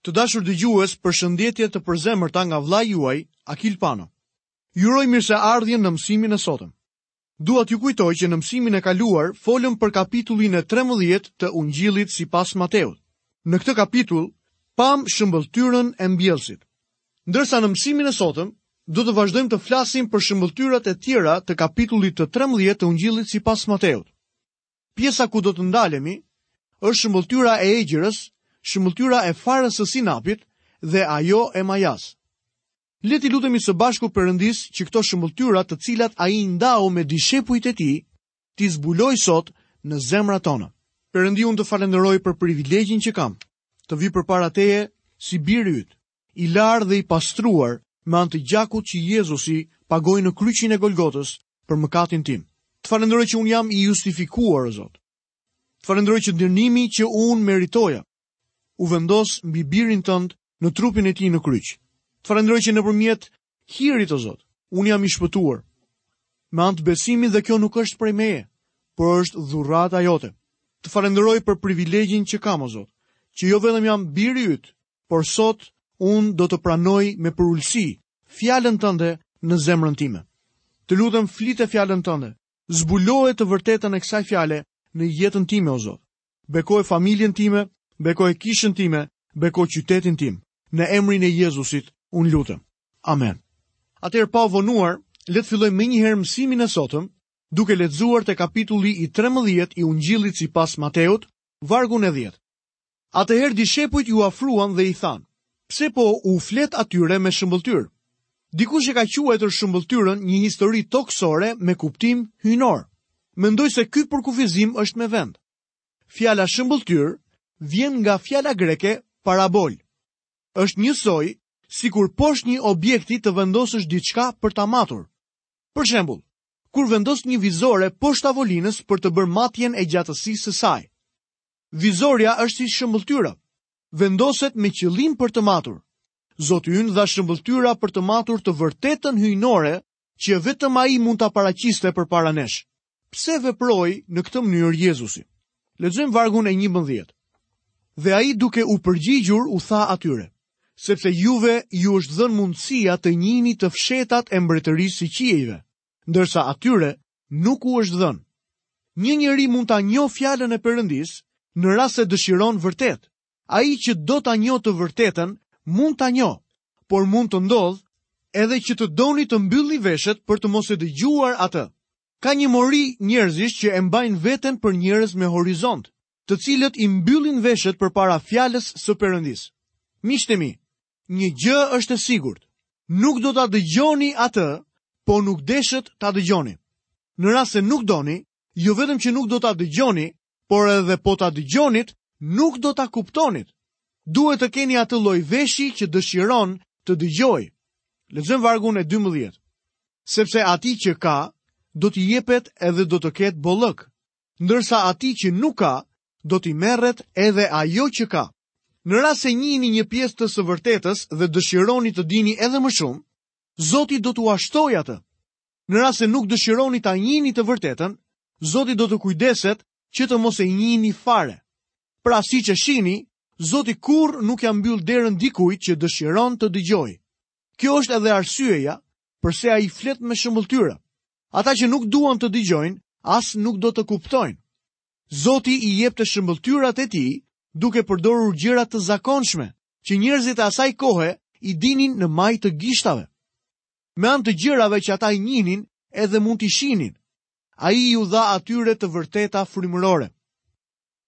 Të dashur dëgjues, përshëndetje të përzemërta nga vllai juaj, Akil Pano. Ju uroj mirëseardhjen në mësimin e sotëm. Dua t'ju kujtoj që në mësimin e kaluar folëm për kapitullin e trembëdhjetë të Ungjillit sipas Mateut. Në këtë kapitull pamë shëmbëlltyrën e mbjellësit. Ndërsa në mësimin e sotëm do të vazhdojmë të flasim për shëmbëlltyrat e tjera të kapitullit të trembëdhjetë të Ungjillit sipas Mateut. Pjesa ku do të ndalemi është shëmbëlltyra e egjrës, shëmbëlltyra e farës së sinapit dhe ajo e majasë. Le t'i lutemi së bashku Perëndisë që këto shëmbëlltyra të cilat ai i ndau me dishepujt e tij, t'i zbulojë sot në zemrat tona. Perëndi unë të falenderoj për privilegjin që kam të vij përpara teje si biri yt. i larë dhe i pastruar me anë të gjakut që Jezusi pagoi në kryqin e Golgotës për mëkatin tim. Të falenderoj që unë jam i justifikuar, o Zot. Të falenderoj që dënimi që unë meritoja u vendos mbi birin tënd në trupin e tij në kryq. Të falenderoj që nëpërmjet hirit, o Zot, unë jam i shpëtuar. Me anë të besimit dhe kjo nuk është prej meje, por është dhurata jote. Të falenderoj për privilegjin që kam, o Zot, që jo vetëm jam biri yt, por sot unë do të pranoj me përulësi fjalën tënde në zemrën time. Të lutem flite fjalën tënde, zbulohe të vërtetën e kësaj fjale në jetën time o Zot. Bekoje familjen time, bekoje kishën time, beko qytetin tim. Në emrin e Jezusit unë lutem. Amen. Atëherë pa u vonuar, le të fillojmë menjëherë mësimin e sotëm, duke lexuar te kapitulli i 13 i Ungjillit sipas Mateut, vargun e 10. Atëherë dishepujt iu afruan dhe i thanë, Pse po u flet atyre me shëmbëlltyrë? Dikush e ka quajtur shëmbëlltyrën një histori tokësore me kuptim hyjnor. Mendoj se ky përkufizim është me vend. Fjala shëmbëlltyrë vjen nga fjala greke parabolë. Është njësoj sikur poshtë një objekti të vendosësh diçka për ta matur. Për shembull, kur vendos një vizore poshtë tavolinës për të bërë matjen e gjatësisë së saj. Vizorja është si shëmbëlltyra, vendoset me qëllim për të matur. Zoti ynë dha shëmbëlltyra për të matur të vërtetën hyjnore që vetëm ai mund ta paraqiste përpara nesh. Pse veproi në këtë mënyrë Jezusi? Lexojmë vargun e 11. Dhe ai duke u përgjigjur u tha atyre: Sepse juve ju është dhënë mundësia të njihni të fshehtat e mbretërisë së qiejve, ndërsa atyre nuk u është dhënë. Një njeri mund ta njohë fjalën e Perëndisë në rast se dëshiron vërtet. Ai që do ta njohë të vërtetën mund ta njohë, por mund të ndodhë edhe që të doni të mbyllni veshët për të mos e dëgjuar atë. Ka një mori njerëzish që e mbajnë veten për njerëz me horizont, të cilët i mbyllin veshët përpara fjalës së Perëndisë. Miqtë e mi, Një gjë është e sigurt, nuk do ta dëgjoni atë, po nuk deshët ta dëgjoni. Në rast se nuk doni, jo vetëm që nuk do ta dëgjoni, por edhe po ta dëgjonit, nuk do ta kuptonit. Duhet të keni atë lloj veshi që dëshiron të dëgjojë. Lexojmë vargun e 12. Sepse atij që ka, do t'i jepet edhe do të ketë bollëk, ndërsa atij që nuk ka, do t'i merret edhe ajo që ka. Në rast se njihni një pjesë të së vërtetës dhe dëshironi të dini edhe më shumë, Zoti do t'ua shtojë atë. Në rast se nuk dëshironi ta njihni të vërtetën, Zoti do të kujdeset që të mos e njihni fare. Pra siç e shihni, Zoti kurrë nuk ia mbyll derën dikujt që dëshiron të dëgjojë. Kjo është edhe arsyeja përse ai flet me shëmbëlltyra. Ata që nuk duan të dëgjojnë, as nuk do të kuptojnë. Zoti i jepte shëmbëlltyrat e tij duke përdorur gjëra të zakonshme që njerëzit e asaj kohe i dinin në majë të gishtave. Me anë të gjërave që ata i njihnin edhe mund t'i shihnin, ai u dha atyre të vërteta frymërore.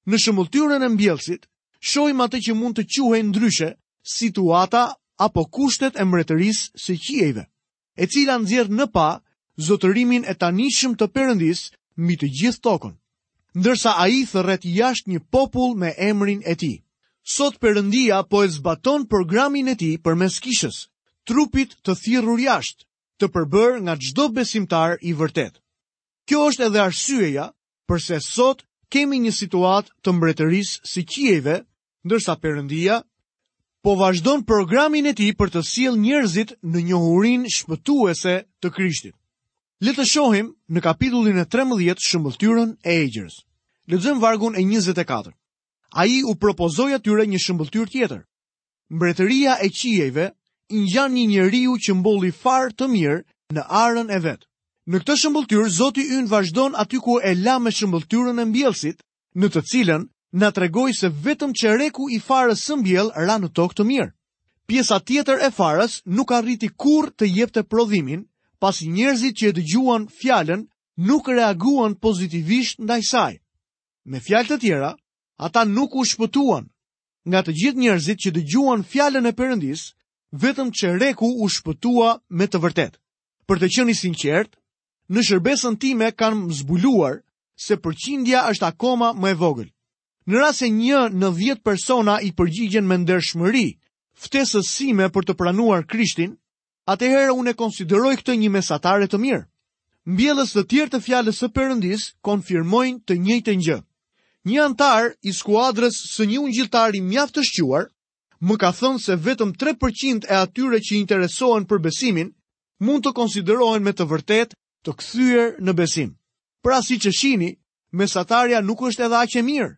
Në shëmbëlltyrën e mbjellësit, shohim atë që mund të quhej ndryshe situata apo kushtet e mbretërisë së qiejve. e cila nxjerr në pah zotërimin e tanishëm të Perëndisë mbi të gjithë tokën, ndërsa ai thërret jashtë një popull me emrin e tij. Sot Perëndia po e zbaton programin e tij përmes kishës, trupit të thirrur jashtë, të përbërë nga çdo besimtar i vërtetë. Kjo është edhe arsyeja përse sot kemi një situatë të mbretërisë së qiejve ndërsa Perëndia po vazhdon programin e tij për të sjellë njerëzit në njohurinë shpëtuese të Krishtit. Le të shohim në kapitullin e 13 shëmbëlltyrën e egjrës. Lexojmë vargun e 24. Ai u propozoi atyre një shëmbëlltyrë tjetër. Mbretëria e qiejve i ngjan një njeriu që mbolli farë të mirë në arën e vet. Në këtë shëmbëlltyrë Zoti ynë vazhdon aty ku e la me shëmbëlltyrën e mbjellësit në të cilën na tregoi se vetëm çereku i farës së mbjellë ra në tokë të mirë. Pjesa tjetër e farës nuk arriti kurrë të jepte prodhimin, pasi njerëzit që e dëgjuan fjalën nuk reaguan pozitivisht ndaj saj. Me fjalë të tjera, ata nuk u shpëtuan. Nga të gjithë njerëzit që dëgjuan fjalën e Perëndisë, vetëm çereku u shpëtua me të vërtetë. Për të qenë i sinqertë, Në shërbesën time kam zbuluar se përqindja është akoma më e vogël. Në rast se një në 10 persona i përgjigjen me ndershmëri ftesës sime për të pranuar Krishtin, atëherë unë e konsideroj këtë një mesatare të mirë. Mbjellës të tjerë të fjalës së Perëndisë konfirmojnë të njëjtën gjë. Një anëtar i skuadrës së një ungjilltari mjaft të shquar më ka thënë se vetëm tre për qind e atyre që interesohen për besimin mund të konsiderohen me të vërtetë të kthyer në besim. Pra siç e shihni, mesatarja nuk është edhe aq e mirë.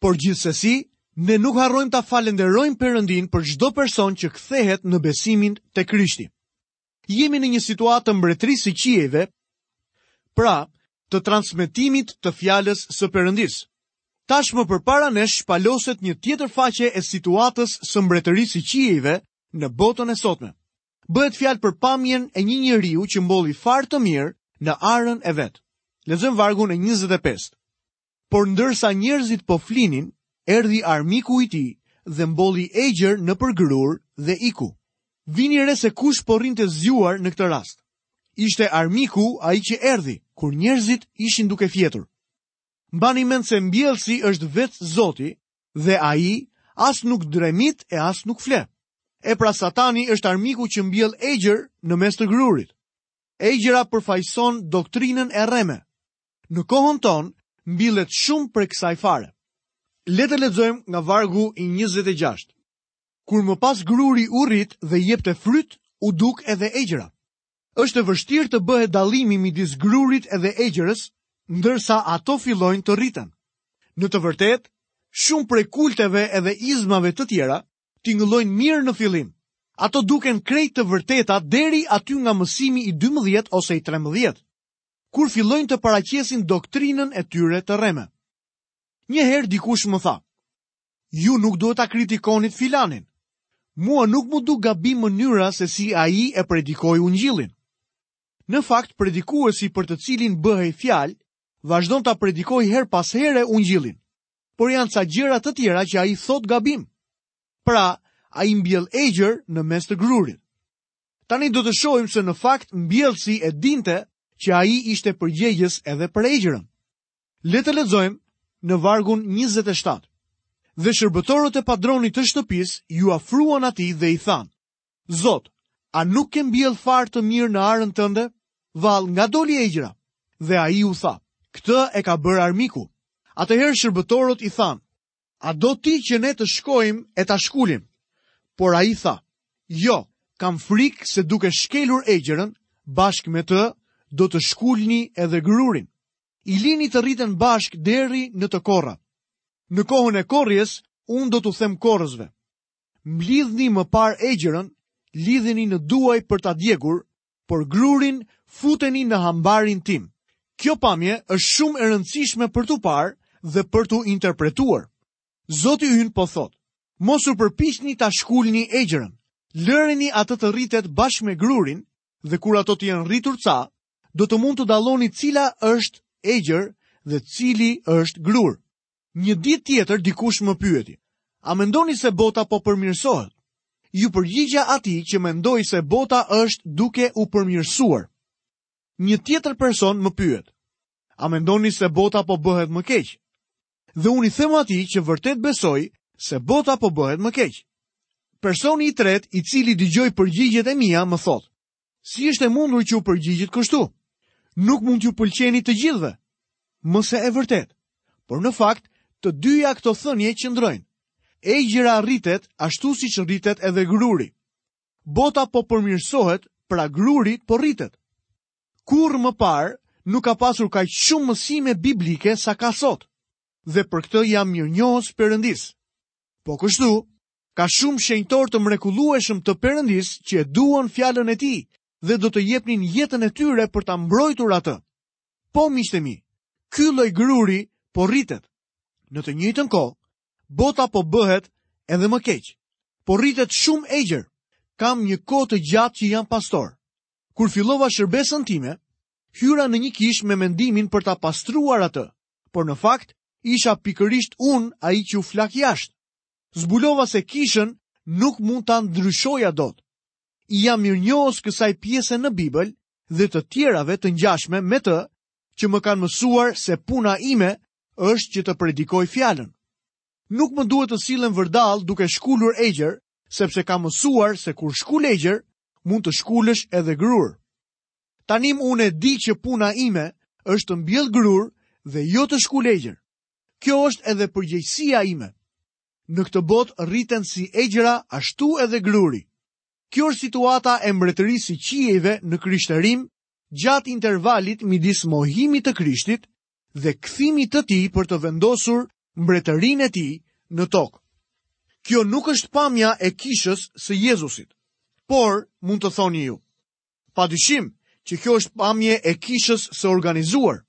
Por gjithsesi, ne nuk harrojmë ta falënderojmë Perëndinë për çdo person që kthehet në besimin te Krishti. Jemi në një situatë të mbretërisë së qiejve, pra të transmetimit të fjalës së Perëndisë. Tashmë përpara nesh shpaloset një tjetër faqe e situatës së mbretërisë së qiejve në botën e sotme. Bëhet fjalë për pamjen e një njeriu që mbolli farë të mirë në arën e vet. Lexojmë vargun e 25. Por ndërsa njerëzit po flinin, erdhi armiku i tij dhe mbolli egjër nëpër grurë dhe iku. Vini re se kush po rrinte zgjuar në këtë rast. Ishte armiku ai që erdhi, kur njerëzit ishin duke fjetur. Mbani mend se mbjellësi është vetë Zoti dhe ai as nuk dremit e as nuk fle. E pra Satani është armiku që mbjell egjër në mes të grurit. Egjëra përfaqëson doktrinën e rreme. Në kohën tonë mbillet shumë prej kësaj fare. Le të lexojmë nga vargu i 26. Kur më pas gruri u rrit dhe jepte fryt, u duk edhe egjëra. Është e vështirë të bëhet dallimi midis grurit edhe egjërës, ndërsa ato fillojnë të rriten. Në të vërtetë, shumë prej kulteve edhe izmave të tjera tingëllojnë mirë në fillim. Ato duken krejt të vërteta deri aty nga mësimi i 12 ose i 13. Kur fillojnë të paraqesin doktrinën e tyre të rreme. Një herë dikush më tha, ju nuk duhet ta kritikonit filanin. Mua nuk m'u duk gabim mënyra se si ai e predikoi ungjillin. Në fakt, predikuesi për të cilin bëhej fjalë, vazhdon ta predikojë herë pas here ungjillin. Por janë ca gjëra të tjera që ai thotë gabim. Pra, ai mbjell egjër në mes të grurit. Tani do të shohim se në fakt mbjellësi e dinte që ai ishte përgjegjës edhe për egjrën. Le të lexojmë në vargun 27. Dhe shërbëtorët e padronit të shtëpisë iu afruan atij dhe i thanë: Zot, a nuk ke mbjellë farë të mirë në arën tënde? Vallë nga doli egjra. Dhe ai u tha: Këtë e ka bërë armiku. Atëherë shërbëtorët i thanë: A do ti që ne të shkojmë e ta shkulim? Por ai tha, jo, kam frikë se duke shkelur egjrën, bashkë me të, do të shkulni edhe grurin. I lini të rriten bashkë deri në të korra. Në kohën e korrjes, unë do t'u them korrësve. Mblidhni më parë egjrën, lidhini në duaj për ta djegur, por grurin futeni në hambarin tim. Kjo pamje është shumë e rëndësishme për t'u parë dhe për t'u interpretuar. Zoti ynë po thotë, mos u përpiqni ta shkulni egjrën, lëreni atë të rritet bashkë me grurin dhe kur ato të jenë rritur ca, do të mund të dalloni cila është egjër dhe cili është grurë. Një ditë tjetër dikush më pyeti, A mendoni se bota po përmirësohet? Iu përgjigja atij që mendoj se bota është duke u përmirësuar. Një tjetër person më pyet, A mendoni se bota po bëhet më keq? Dhe unë i them atij që vërtet besoj se bota po bëhet më keq. Personi i tretë, i cili dëgjoi përgjigjet e mia, më thotë, Si është e mundur që u përgjigjët kështu? Nuk mund t'u pëlqeni të gjithëve. Më se e vërtetë. Por në fakt, të dyja këto thënie qëndrojnë. Egjra rritet ashtu siç rritet edhe gruri. Bota po përmirësohet, pra gruri po rritet. Kurrë më parë, nuk ka pasur kaq shumë mësime biblike sa ka sot. Dhe për këtë jam mirënjohës Perëndisë. Po kështu, Ka shumë shenjtorë të mrekullueshëm të Perëndisë që e duan fjalën e tij dhe do të jepnin jetën e tyre për ta mbrojtur atë. Po miqtë e mi, ky lloj gruri po rritet. Në të njëjtën kohë, bota po bëhet edhe më keq. Po rritet shumë egjër. Kam një kohë të gjatë që jam pastor. Kur fillova shërbesën time, hyra në një kishë me mendimin për ta pastruar atë, por në fakt isha pikërisht unë ai që u flak jashtë. Zbulova se kishën nuk mund ta ndryshoja dot. I jam mirënjohës kësaj pjese në Bibël dhe të tjerave të ngjashme me të që më kanë mësuar se puna ime është që të predikoj fjalën. Nuk më duhet të sillem vërdallë duke shkulur egjër, sepse kam mësuar se kur shkul egjër, mund të shkulësh edhe grurë. Tanimë unë e di që puna ime është të mbjell grurë dhe jo të shkul egjër. Kjo është edhe përgjegjësia ime. Në këtë botë rriten si egjra ashtu edhe gruri. Kjo është situata e mbretërisë së qiejve në krishterim gjatë intervalit midis mohimit të Krishtit dhe kthimit të tij për të vendosur mbretërinë e tij në tokë. Kjo nuk është pamja e kishës së Jezusit. Por, mund të thoni ju, pa dyshim që kjo është pamje e kishës së organizuar.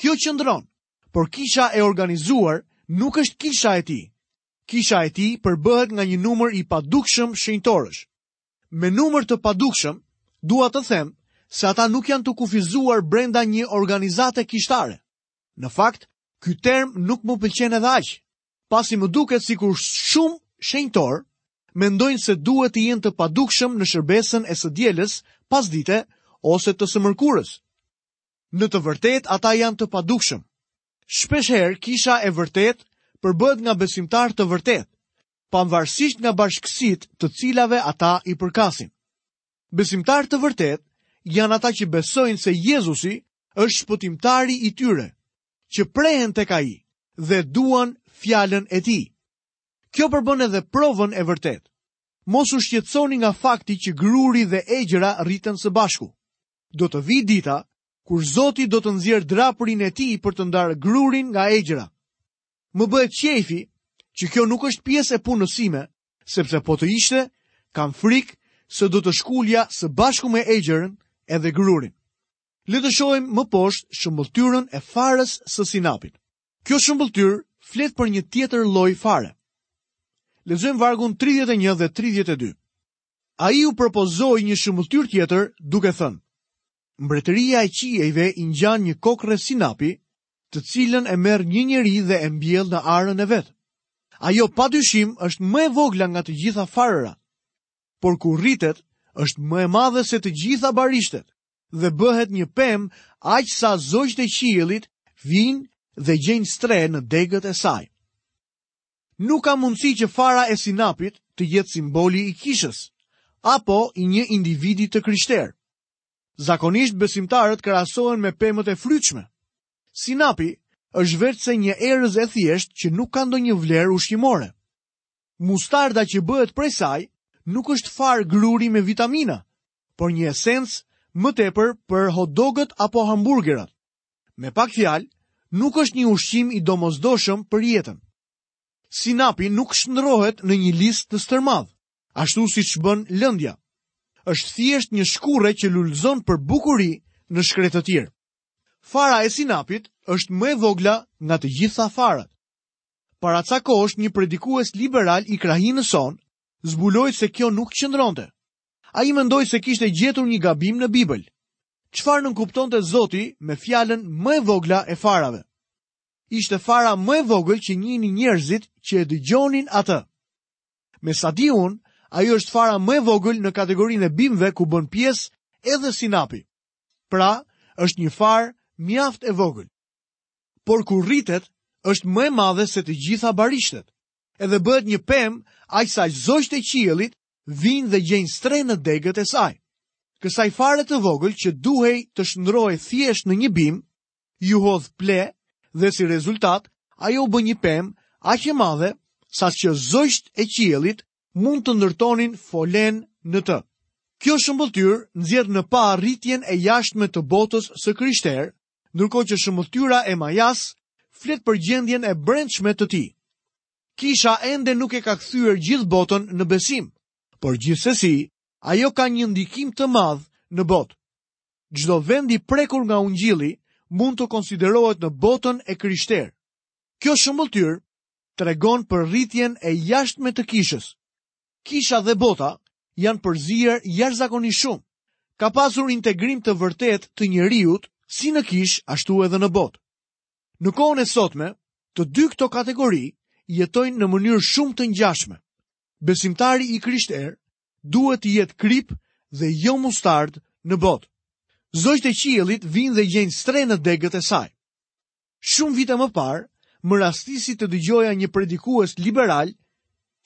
Kjo qëndron, por kisha e organizuar nuk është kisha e tij. Kisha e tij përbëhet nga një numër i padukshëm shenjtorësh. Me numër të padukshëm, dua të them se ata nuk janë të kufizuar brenda një organizate kishtare. Në fakt, ky term nuk më pëlqen edhe aq, pasi më duket sikur shumë shenjtorë mendojnë se duhet të jenë të padukshëm në shërbesën e së dielës, pasdite ose të së mërkurës. Në të vërtetë ata janë të padukshëm. Shpeshherë kisha e vërtetë përbëhet nga besimtarë të vërtetë, pavarësisht nga bashkësitë të cilave ata i përkasin. Besimtarë të vërtetë janë ata që besojnë se Jezusi është shpëtimtari i tyre, që prehen tek ai dhe duan fjalën e tij. Kjo përbën edhe provën e vërtetë. Mos u shqetësoni nga fakti që gruri dhe egjra rriten së bashku. Do të vijë dita kur Zoti do të nxjerrë drapërin e tij për të ndarë grurin nga egjra. Më bëhet qejfi që kjo nuk është pjesë e punës sime, sepse po të ishte, kam frikë se do të shkulja së bashku me egjrën edhe grurin. Le të shohim më poshtë shëmbëlltyrën e farës së sinapit. Kjo shëmbëlltyrë flet për një tjetër lloj fare. Lexojmë vargun 31 dhe 32. Ai u propozoi një shëmbëlltyrë tjetër, duke thënë, Mbretëria e qiejve i ngjan një kokrre sinapi, të cilën e merr një njeri dhe e mbjell në arën e vet. Ajo pa dyshim është më e vogla nga të gjitha farëra, por kur rritet, është më e madhe se të gjitha barishtet dhe bëhet një pemë aq sa zogjtë e qiellit vijnë dhe gjejnë strehë në degët e saj. Nuk ka mundësi që fara e sinapit të jetë simboli i kishës apo i një individi të krishterë. Zakonisht besimtarët krahasohen me pemët e frytshme. Sinapi është veçse një erëz e thjeshtë që nuk ka ndonjë vlerë ushqimore. Mustarda që bëhet prej saj nuk është farë gruri me vitamina, por një esencë më tepër për hot-dogët apo hamburgerat. Me pak fjalë, nuk është një ushqim i domosdoshëm për jetën. Sinapi nuk shndërrohet në një lis të stërmadh, ashtu siç bën lëndja. është thjesht një shkurre që lulëzon për bukuri në shkretëtirë. Fara e sinapit është më e vogla nga të gjitha farat. Para ca kohësh një predikues liberal i krahinës sonë zbuloi se kjo nuk qëndronte. Ai mendoi se kishte gjetur një gabim në Bibël. Çfarë nënkuptonte Zoti me fjalën më e vogla e farave? Ishte fara më e vogël që njihnin njerëzit që e dëgjonin atë. Me sa di unë, ajo është fara më e vogël në kategorinë e bimëve ku bën pjesë edhe sinapi. Pra, është një farë mjaft e vogël. Por kur rritet, është më e madhe se të gjitha barishtet. edhe bëhet një pemë aq sa zogjtë e qiellit vijnë dhe gjejnë strehë në degët e saj. Kësaj fare të vogël që duhej të shndërrohej thjesht në një bimë, iu hodh pleh dhe si rezultat ajo u bë një pemë aq e madhe saqë zogjtë e qiellit mund të ndërtonin folenë në të. Kjo shëmbëlltyrë nxjerr në pah rritjen e jashtme të botës së krishterë, ndërkohë që shëmbëlltyra e majasë flet për gjendjen e brendshme të tij. Kisha ende nuk e ka kthyer gjithë botën në besim, por gjithsesi ajo ka një ndikim të madh në botë. Çdo vend i prekur nga ungjilli mund të konsiderohet në botën e krishterë. Kjo shëmbëlltyrë tregon për rritjen e jashtme të kishës. Kisha dhe bota janë përzier jashtëzakonisht shumë. Ka pasur integrim të vërtetë të njeriut si në kishë ashtu edhe në botë. Në kohën e sotme, të dy këto kategori jetojnë në mënyrë shumë të ngjashme. Besimtari i krishterë duhet të jetë kripë dhe jo mustardë në botë. Zogjtë e qiellit vijnë dhe gjejnë strehë në degët e saj. Shumë vite më parë, më rastisi të dëgjoja një predikues liberal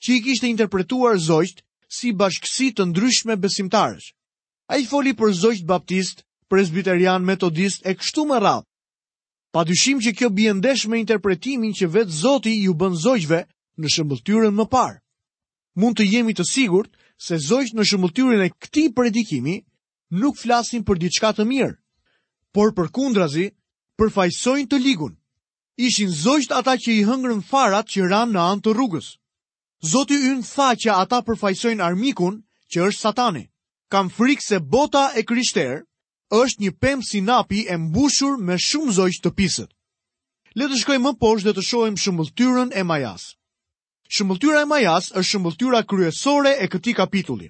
që i kishte interpretuar zogjtë si bashkësi të ndryshme besimtarësh. Ai foli për zogjtë baptistë, presbiterianë, metodistë e kështu me radhë. Pa dyshim që kjo bie ndesh me interpretimin që vetë Zoti u bën zogjve në shëmbëlltyrën më parë. Mund të jemi të sigurt se zogjtë në shëmbëlltyrën e këtij predikimi nuk flasin për diçka të mirë, por përkundrazi përfaqësojnë të ligun. Ishin zogjtë ata që i hëngrën farat që ranë në anë të rrugës. Zoti ynë tha që ata përfaqësojnë armikun që është satani. Kam frikë se bota e krishterë është një pemë sinapi e mbushur me shumë zogj të pisët. Le të shkojmë më poshtë dhe të shohim shëmbëlltyrën e majasë. Shëmbëlltyra e majasë është shëmbëlltyra kryesore e këtij kapitulli.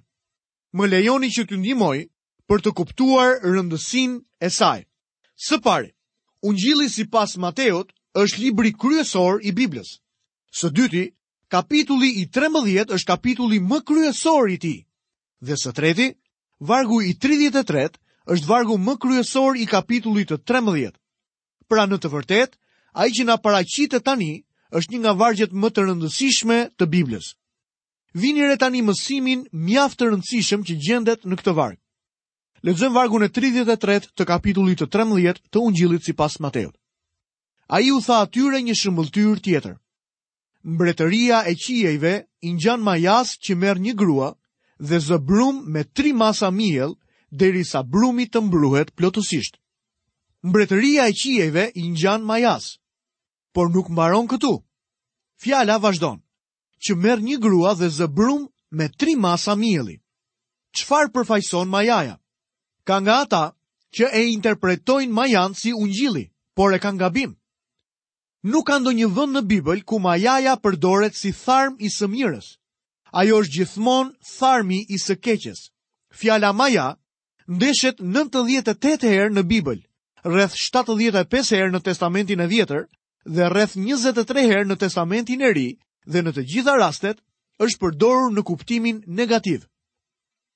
më lejoni që t'ju ndihmoj për të kuptuar rëndësinë e saj. Së pari, Ungjilli sipas Mateut është libri kryesor i Biblës. Së dyti, kapitulli i 13 është kapitulli më kryesor i tij. Dhe së treti, vargu i 33 është vargu më kryesor i kapitullit të 13. Pra në të vërtetë, ai që na paraqitet tani është një nga vargjet më të rëndësishme të Biblës. Vini re tani mësimin mjaft të rëndësishëm që gjendet në këtë varg. Lexojmë vargun e 33 të kapitullit të 13 të Ungjillit sipas Mateut. Ai u tha atyre një shëmbëlltyrë tjetër. Mbretëria e qiejve i ngjan majasë që merr një grua dhe zë brumë me tri masa miell derisa brumi të mbruhet plotësisht. Mbretëria e qiejve i ngjan majasë. Por nuk mbaron këtu. Fjala vazhdon. që merr një grua dhe zë brumë me tri masa mielli. Çfarë përfaqëson majaja? Ka nga ata që e interpretojnë majanë si ungjilli, por e kanë gabim. Nuk ka ndonjë vend në Bibël ku majaja përdoret si tharm i së mirës. Ajo është gjithmonë tharmi i së keqes. Fjala maja ndeshet 98 herë në Bibël, rreth 75 herë në Testamentin e Vjetër dhe rreth njëzet e tre herë në Testamentin e Ri dhe në të gjitha rastet është përdorur në kuptimin negativ.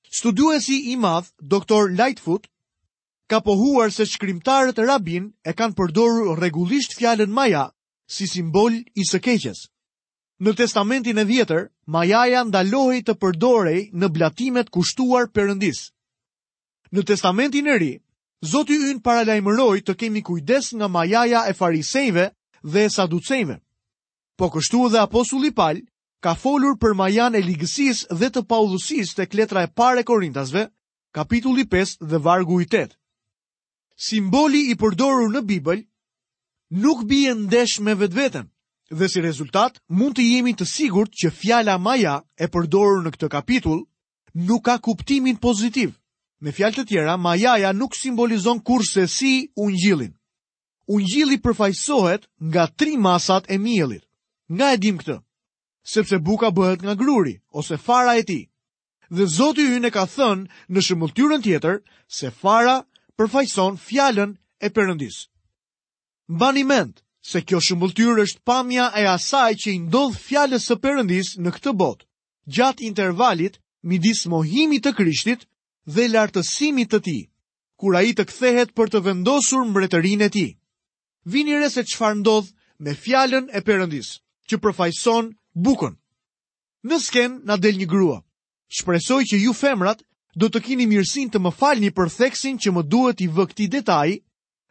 Studiuesi i madh, Dr. Lightfoot, ka pohuar se shkrimtarët rabinë e kanë përdorur rregullisht fjalën maja si simbol i së keqes. Në Testamentin e Vjetër, majaja ndalohej të përdorej në blatimet kushtuar Perëndisë. Në Testamentin e Ri, Zoti ynë paralajmëroi të kemi kujdes nga majaja e farisenjve dhe e saducenjve. Po kështu edhe apostulli Pal ka folur për majanë e ligësisë dhe të paudhësisë tek letra e parë e Korintasve, kapitulli 5 dhe vargu i 8. Simboli i përdorur në Bibël nuk bie ndesh me vetveten dhe si rezultat mund të jemi të sigurt që fjala maja e përdorur në këtë kapitull nuk ka kuptimin pozitiv. Me fjalë të tjera, majaja nuk simbolizon kurrsesi ungjillin. Ungjilli përfaqësohet nga tri masat e miellit. Nga e dimë këtë? Sepse buka bëhet nga gruri ose fara e tij. Dhe Zoti ynë e ka thënë në shëmbëlltyrën tjetër se fara përfaqëson fjalën e Perëndisë. Mbani mend se kjo shëmbëlltyrë është pamja e asaj që i ndodh fjalës së Perëndisë në këtë botë. gjatë intervalit midis mohimit të Krishtit dhe lartësimit të tij, kur ai të kthehet për të vendosur mbretërinë e tij. Vini re se çfarë ndodh me fjalën e Perëndisë, që përfaqëson bukën. Në skenë na del një grua. Shpresoj që ju femrat do të kini mirësinë të më falni për theksin që më duhet t'i vë këtij detaj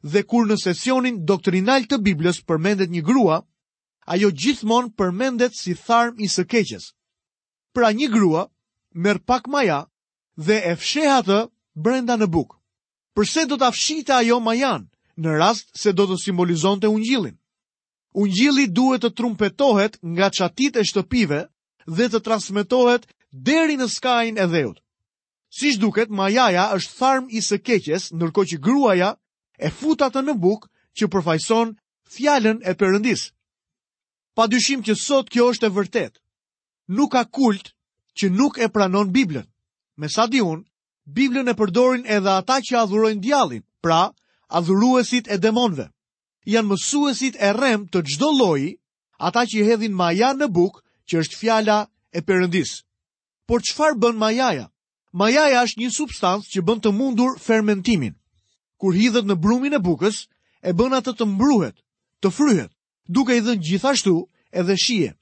dhe kur në sesionin doktrinal të Biblës përmendet një grua, ajo gjithmonë përmendet si tharm i së keqes. Pra një grua merr pak maja dhe e fsheh atë brenda në bukë. Përse do ta fshihte ajo majan në rast se do të simbolizonte ungjillin? Ungjilli duhet të trumpetohet nga çatitë e shtëpive dhe të transmetohet deri në skajin e dheut. Siç duket, majaja është tharm i së keqes, ndërkohë që gruaja e fut atë në bukë që përfaqëson fjalën e Perëndisë. Pa dyshim që sot kjo është e vërtetë. Nuk ka kult që nuk e pranon Biblën. Me sa di unë, Biblën e përdorin edhe ata që adhurojnë djallin, pra adhuruesit e demonëve. Janë mësuesit e rremë të çdo lloji, ata që hedhin maja në bukë që është fjala e Perëndisë. Por çfarë bën majaja? Majaja është një substancë që bën të mundur fermentimin. Kur hidhet në brumin e bukës, e bën atë të mbruhet, të fryhet, duke i dhënë gjithashtu edhe shije.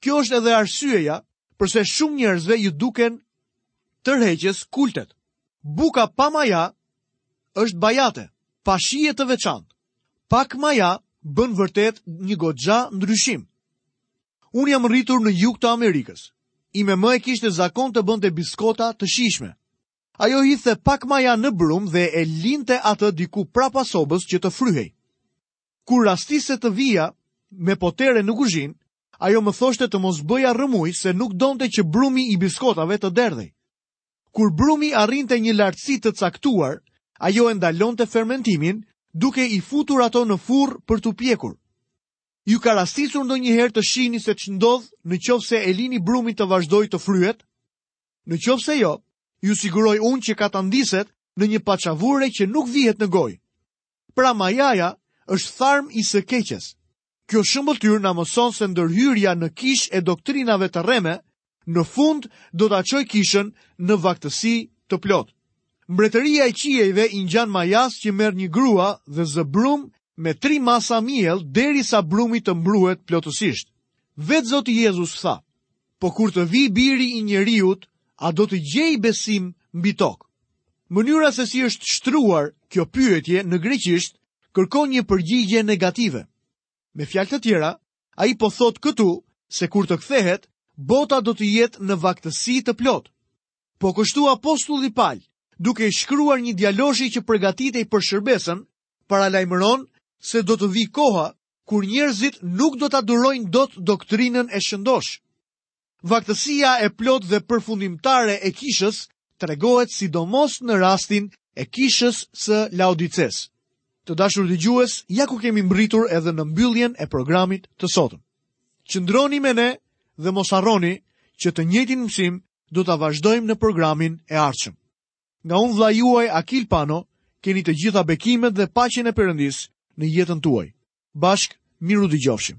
Kjo është edhe arsyeja përse shumë njerëzve iu duken tërheqës kultet. Buka pa maja është bajate, pa shije të veçantë. Pak maja bën vërtet një goxha ndryshim. Unë jam rritur në jug të Amerikës. Ime ëmë e kishte zakon të bënte biskota të shijshme. Ajo hidhte pak maja në brumë dhe e linte atë diku prapa sobës që të fryhej. Kur rastiste të vija me potere në kuzhinë, ajo më thoshte të mos bëja rrëmujë se nuk donte që brumi i biskotave të derdhej. Kur brumi arrinte një lartësi të caktuar, ajo e ndalonte fermentimin duke i futur ato në furrë për t'u pjekur. Ju ka rastisur ndonjëherë të shihni se ç'ndodh në qoftë se e lini brumin të vazhdojë të fryhet? Në qoftë se jo, ju siguroj unë që katandiset në një paçavure që nuk vihet në gojë. Pra majaja është tharm i së keqes. Kjo shëmbëlltyrë na mëson se ndërhyrja në kishë e doktrinave të rreme Në fund do ta çojë kishën në vaktësi të plotë. Mbretëria e qiejve i ngjan majasë që merr një grua dhe zë brumë me tri masa miell derisa brumi të mbruhet plotësisht. Vetë Zoti Jezus tha, Po kur të vijë biri i njeriut, a do të gjejë besim mbi tokë? Mënyra se si është shtruar kjo pyetje në greqisht kërkon një përgjigje negative. Me fjalë të tjera, ai po thotë këtu se kur të kthehet, bota do të jetë në vakësi të plotë. Po kështu apostulli Pal, duke i shkruar një djaloshi që përgatitej për shërbesën, paralajmëron se do të vijë koha kur njerëzit nuk do ta durojnë dot doktrinën e shëndoshë. Vakësia e plotë dhe përfundimtare e kishës tregohet sidomos në rastin e kishës së Laodicesë. Të dashur dëgjues, ja ku kemi mbërritur edhe në mbylljen e programit të sotëm. Qëndroni me ne dhe mos harroni që të njëjtin mësim do ta vazhdojmë në programin e ardhshëm. Nga unë vëllai juaj Akil Pano, keni të gjitha bekimet dhe paqen e Perëndisë në jetën tuaj. Bashkë mirudëgjofshim.